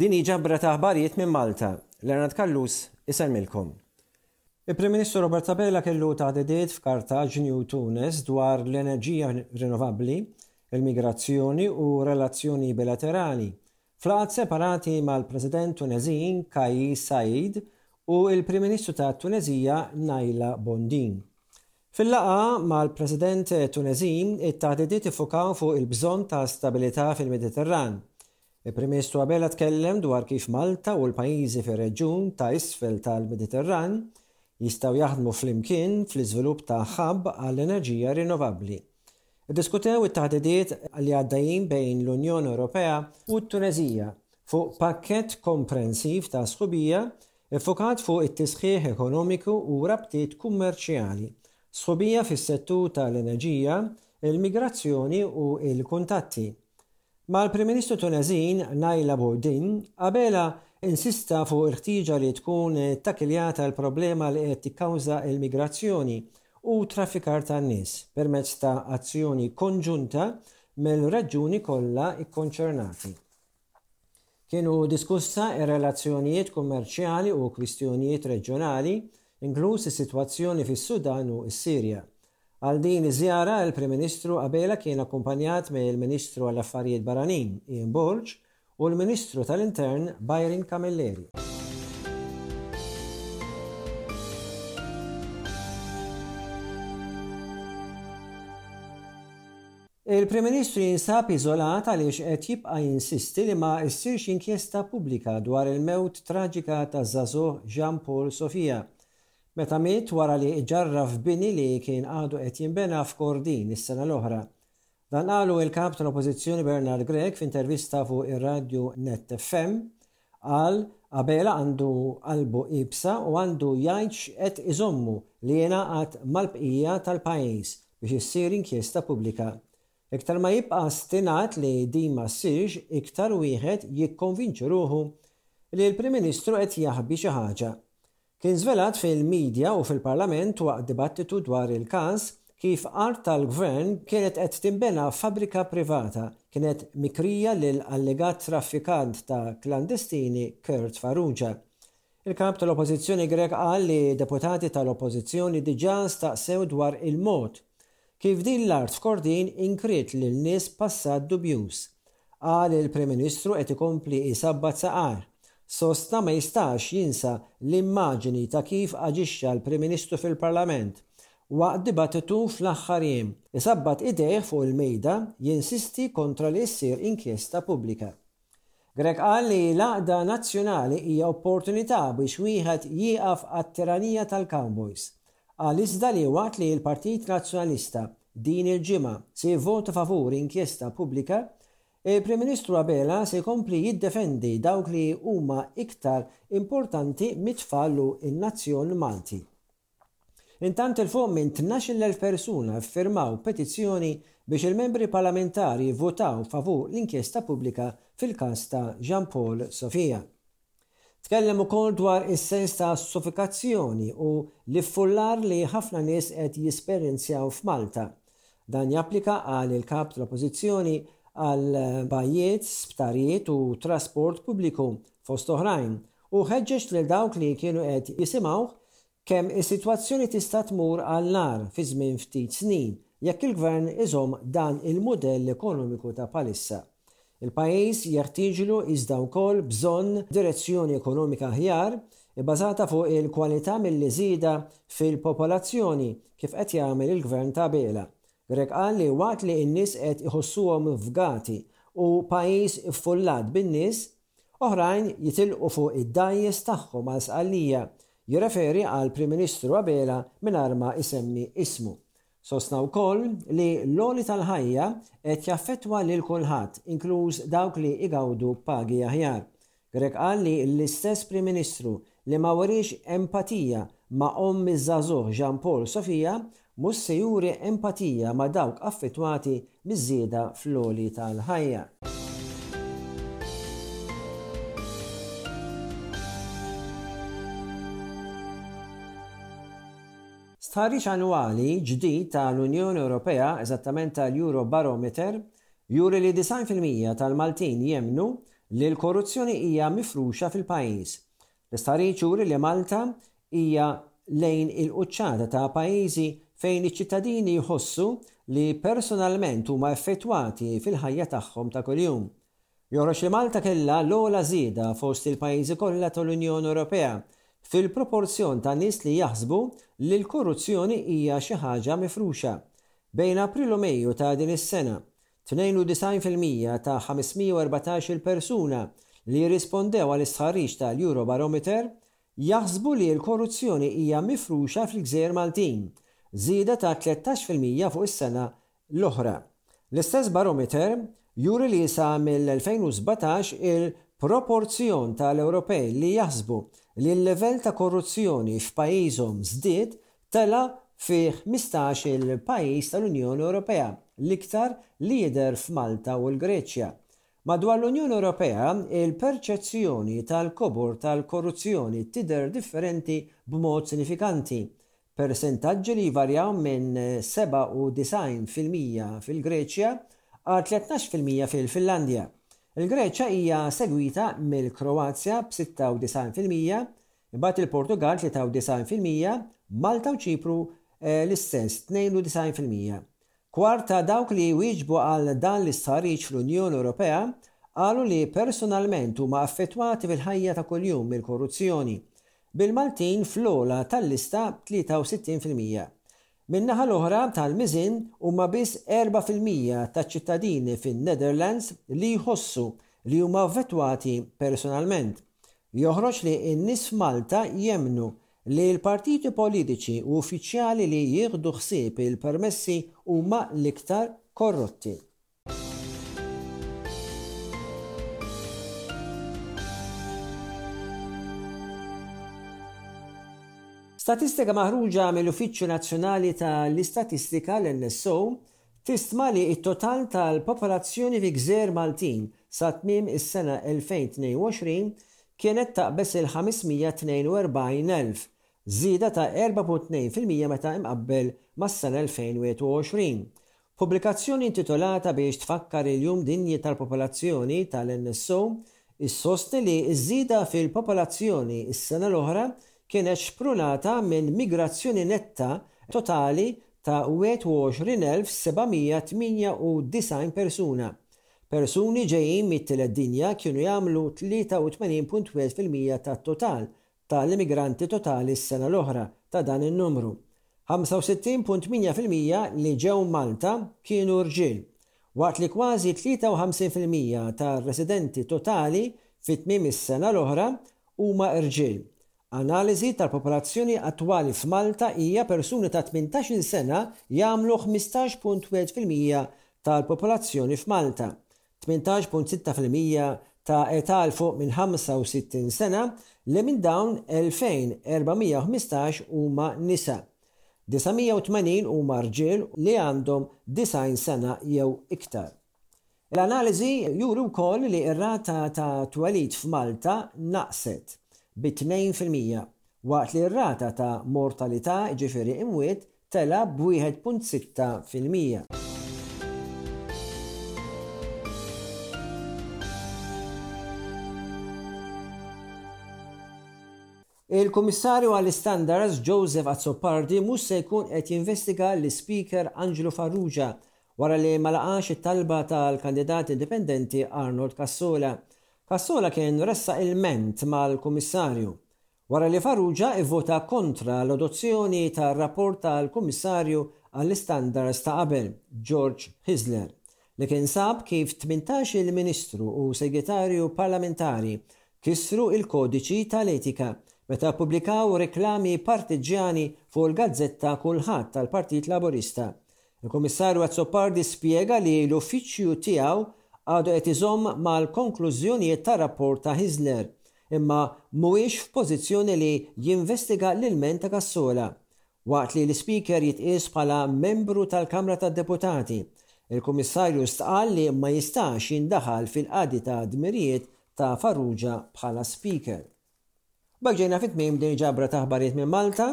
Din hi ġabra ta' aħbarijiet minn Malta. Leonard Callus isellmilkom. Il-Prim Ministru Robert Abela kellu taħdidiet f'Kartaġni u Tunis dwar l-enerġija rinnovabbli, il-migrazzjoni u relazzjoni bilaterali, F'laqgħat separati mal-President Tuneżin Kais Saied u l-Prim Ministru tat-Tuneżija Naila Bondin. Fil-laqgħa mal-President Tuneżin, it-taħdidiet iffukaw fuq il-bżonn ta' stabilità fil-Mediterran. Il-Prim Ministru Abela tkellem dwar kif Malta u l-pajjiżi fir-reġjun ta' isfel tal-Mediterran jistgħu jaħdmu flimkien fl-iżvilupp ta' hub għall-enerġija rinnovabbli. Iddiskutew it-taħdidiet li għaddejjin bejn l-Unjoni Ewropea u t-Tuneżija fuq pakkett komprensiv ta' sħubija ffukat fuq it-tisħiħ ekonomiku u rabtiet kummerċjali, sħubija fis-settur tal-enerġija, il-migrazzjoni u l-kuntatti. Mal-Prim Ministru Tuneżin Naila Bourdin, Abela insista fuq il-ħtieġa li tkun ttakiljata l-problema li qed tikkawża l-migrazzjoni u t-traffikar tan-nies permezz ta' azzjoni konġunta mill-reġjuni kollha kkonċernati. Kienu diskussa r-relazzjonijiet kummerċjali u kwistjonijiet reġjonali, inkluż is-sitwazzjoni fis-Sudan u s-Sirja, Għal din iż-żjara, il-Prim Ministru Abela kien akkumpanjat mill-Ministru għall-Affarijiet Barranin, Ian Borg, u l-Ministru tal-Intern, Byron Camilleri. Il-Prim Ministru jinsab iżolat għaliex qed jibqa' jinsisti li ma ssirx inkjesta pubblika dwar il-mewt traġika taż-żagħżugħ Jean Paul Sofia, Meta miet wara li ġarraf bini li kien għadu qed jinbena f'Kordin is-sena l-oħra. Dan qalu il-Kap tal-Oppożizzjoni Bernard Grech f'intervista fuq ir-radju Net FM. Qal, Abela għandu qalbu iebsa u għandu jgħid x'qed iżommu li jingħaqad mal-bqija tal-pajjiż biex issir inkjesta pubblika. Iktar ma jibqa' stinat li din ma ssirx iktar wieħed jikkonvinċi ruħu li l-Prim Ministru qed jaħbi xi ħaġa. Kien żvelat fil-midja u fil-Parlament waqt dibattitu dwar il-każ kif art tal-Gvern kienet qed tinbena f'fabbrika privata kienet mikrija lil allegat traffikant ta' klandestini Kurt Farrugia. Il-Kap tal-Oppożizzjoni Grech qal li deputati tal-Oppożizzjoni diġà staqsew dwar il-mod Kif din l-art f'Kordin inkriet lil nies b'passat dubjuż? Qal il-Prim Ministru qed ikompli jsabbat saqar. Sostna ma jistax jinsa l-immaġini ta' kif aġixxa l-Prim Ministru fil-Parlament waqt dibattitu fl-aħħar jiem. Isabbat idejh fuq il-mejda jinsisti kontra li ssir inkjesta pubblika. Grech qal li l-għaqda nazzjonali hija opportunità biex wieħed jieqaf għat-tiranija tal-cowboys. Qal iżda li waqt li l-Partit Nazzjonalista din il-ġimgħa se jivvota favur inkjesta pubblika, il-Prim Ministru Abela se jkompli jiddefendi dawk li huma iktar importanti mit-tfal u n-nazzjon Malti. Intant 'il fuq minn tnax-il elf persuna ffirmaw petizzjoni biex il-Membri Parlamentari jivvutaw favur l-inkjesta pubblika fil-każ ta' Jean Paul Sofia. Tkellem ukoll dwar is-sens ta' suffikazzjoni u l-iffullar li ħafna nies qed jesperjenzjaw f'Malta. Dan japplika, qal il-Kap tal-Oppożizzjoni, għal bajjiet, sptarijiet u trasport pubbliku, fost oħrajn, Hu ħeġġeġ lil dawk li kienu qed jisimgħuh kemm is-sitwazzjoni tista' tmur għall-agħar fi żmien ftit snin jekk il-Gvern iżomm dan il-mudell ekonomiku ta' bħalissa. Il-pajjiż jeħtieġlu iżda wkoll bżonn direzzjoni ekonomika aħjar, ibbażata fuq il-kwalità milli żieda fil-popolazzjoni kif qed jagħmel il-Gvern ta' Abela. Grech qal li waqt li n-nies qed iħossuhom fgati u pajjiż iffullat bin-nies, Oħrajn jitilqu fuq id-dgħajjes tagħhom għal Sqallija, jirreferi għall-Prim Ministru Abela mingħajr ma isemmi ismu. Sostna wkoll li l-għoli tal-ħajja qed jaffettwa lil kulħadd, inkluż dawk li igawdu pagi aħjar. Grech qal li l-istess Prim Ministru li ma weriex empatija ma' omm iż-żagħżugħ Jean Paul Sofia mhux se juri empatija ma' dawk affettwati miż-żieda fl-għoli tal-ħajja. Stħarriġ annwali ġdid tal-Unjoni Ewropea, eżattament tal-Eurobarometer, juri li 90 fil-mija tal-Maltin jemmnu li l-korruzzjoni hija mifruxa fil-pajjiż. L-istħarriġ juri li Malta hija lejn il-quċċata ta' pajjiżi fejn iċ-ċittadini jħossu li personalment huma effettwati fil-ħajja tagħhom ta' kuljum. Joħroġ li Malta kellha l-ogħla żieda fost il-pajjiżi kollha tal-Unjoni Ewropea fil-proporzjon ta' nies li jaħsbu li l-korruzzjoni hija xi ħaġa mifruxa. Bejn April u Mejju ta' din is-sena, 92 fil-mija ta' 514-il persuna li jirrispondew għall-istħarriġ tal-Eurobarometer jaħsbu li l-korruzzjoni hija mifruxa fil-gżejjer Maltin, żieda ta' 13 fil-mija fuq is-sena l-oħra. L-istess barometer juri li sa mill-2017 il-proporzjon tal-Ewropej li jaħsbu li l-livell ta' korruzzjoni f'pajjiżhom żdied Tela' fi ħmistax-il pajjiż tal-Unjoni Ewropea, l-iktar li jidher f'Malta u l-Greċja. Madwar l-Unjoni Ewropea, il-perċezzjoni tal-kobor tal-korruzzjoni tidher differenti b'mod sinifikanti, persentaġġi li jvarjaw minn 97 fil-mija fil-Greċja għal 13 fil-mija fil-Finlandja. Il-Greċja hija segwita mill-Kroazja b'96 fil-mija, Imbagħad il-Portugall 93 fil-mija, Malta u Ċipru l-istess, 92 fil-mija. Kwart ta' dawk li wieġbu għal dan l-istħarriġ fl-Unjoni Ewropea qalu li personalment huma affettwati fil-ħajja ta' kuljum mill-korruzzjoni, bil-Maltin fl-ogħla tal-lista b'63 fil-mija. Min-naħa l-oħra tal-miżien huma biss erba' fil-mija taċ-ċittadini fin-Netherlands li jħossu li huma affettwati personalment. Joħroġ li n-nies f'Malta jemmnu li l-partiti politiċi u uffiċjali li jieħdu ħsieb il-permessi huma l-iktar korrotti. Statistika maħruġa mill-Uffiċċju Nazzjonali tal-Istatistika, l-NSO, Tistma li t-total tal-popolazzjoni fi gżejjer Maltin sa tmiem is-sena 2022 kienet taqbeż il-542,000, żieda ta' 4.2 fil-mija meta imqabbel mas-sena 2021. F'pubblikazzjoni intitolata Biex tfakkar il-Jum Dinji tal-Popolazzjoni tal-NSO issostni li ż-żieda fil-popolazzjoni s-sena l-oħra kienet xprunata minn migrazzjoni netta totali ta' 21,798 persuna. Persuni ġejjin mit-Tielet Dinja kienu jagħmlu 83.1 fil-mija tat-total ta' l-immigranti totali s-sena l-oħra ta' dan in-numru. 65.8 fil-mija li ġew Malta kienu rġiel, waqt li kważi 53 fil-mija tar-residenti totali fi tmiem is-sena l-oħra huma rġiel. Analiżi tal-popolazzjoni attwali f'Malta hija persuni ta' tmintax-il sena jagħmlu ħmistax punt wieħed fil-mija tal-popolazzjoni f'Malta, tmintax punt sitta fil-mija ta' età 'l fuq minn ħamsa u sittin sena li minn dawn elfejn erbgħa mija u ħmistax huma nisa, disa' mija u tmenin huma rġiel li għandhom disgħin sena jew iktar. L-analiżi juri wkoll li r-rata ta' twelid f'Malta naqset bi tnejn fil-mija, waqt li r-rata ta' mortalità, jiġifieri imwiet, tela' b'wieħed punt sitta fil-mija. Il-Kummissarju għall-Istandards, Joseph Azzopardi mhux se jkun qed jinvestiga lis-Speaker Anġlu Farrugia Wara li ma laqax it-talba tal-kandidat indipendenti Arnold Cassola, Cassola kien ressaq ilment mal-Kummissarju wara li Farrugia ivvota kontra l-adozzjoni tar-rapport tal-Kummissarju għall-Istandards ta' qabel, George Hyzler, li kien sab kif tmintax-il Ministru u Segretarju Parlamentari kisru il-kodiċi tal-etika meta ppubblikaw reklami partiġġjani fuq il-gazzetta Kulħadd tal-Partit Laburista Il-Kummissarju Azzopardi spjega li l-Uffiċċju tiegħu għadu qed iżomm mal-konklużjonijiet tar-rapport ta' Hyzler, imma mhuwiex f'pożizzjoni li jinvestiga l-ilment ta' Cassola. Waqt li l-Ispeaker jitqies bħala membru tal-Kamra tad-Deputati, il-Kummissarju stqarr li ma jistax jindaħal fil-qadi ta' dmirijiet ta' Farrugia bħala Speaker. B'hekk ġejna fi tmiem din il-ġabra ta' aħbarijiet minn Malta.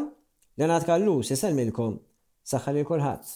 Leonard Callus isellmilkom. Saħħa lil kulħadd.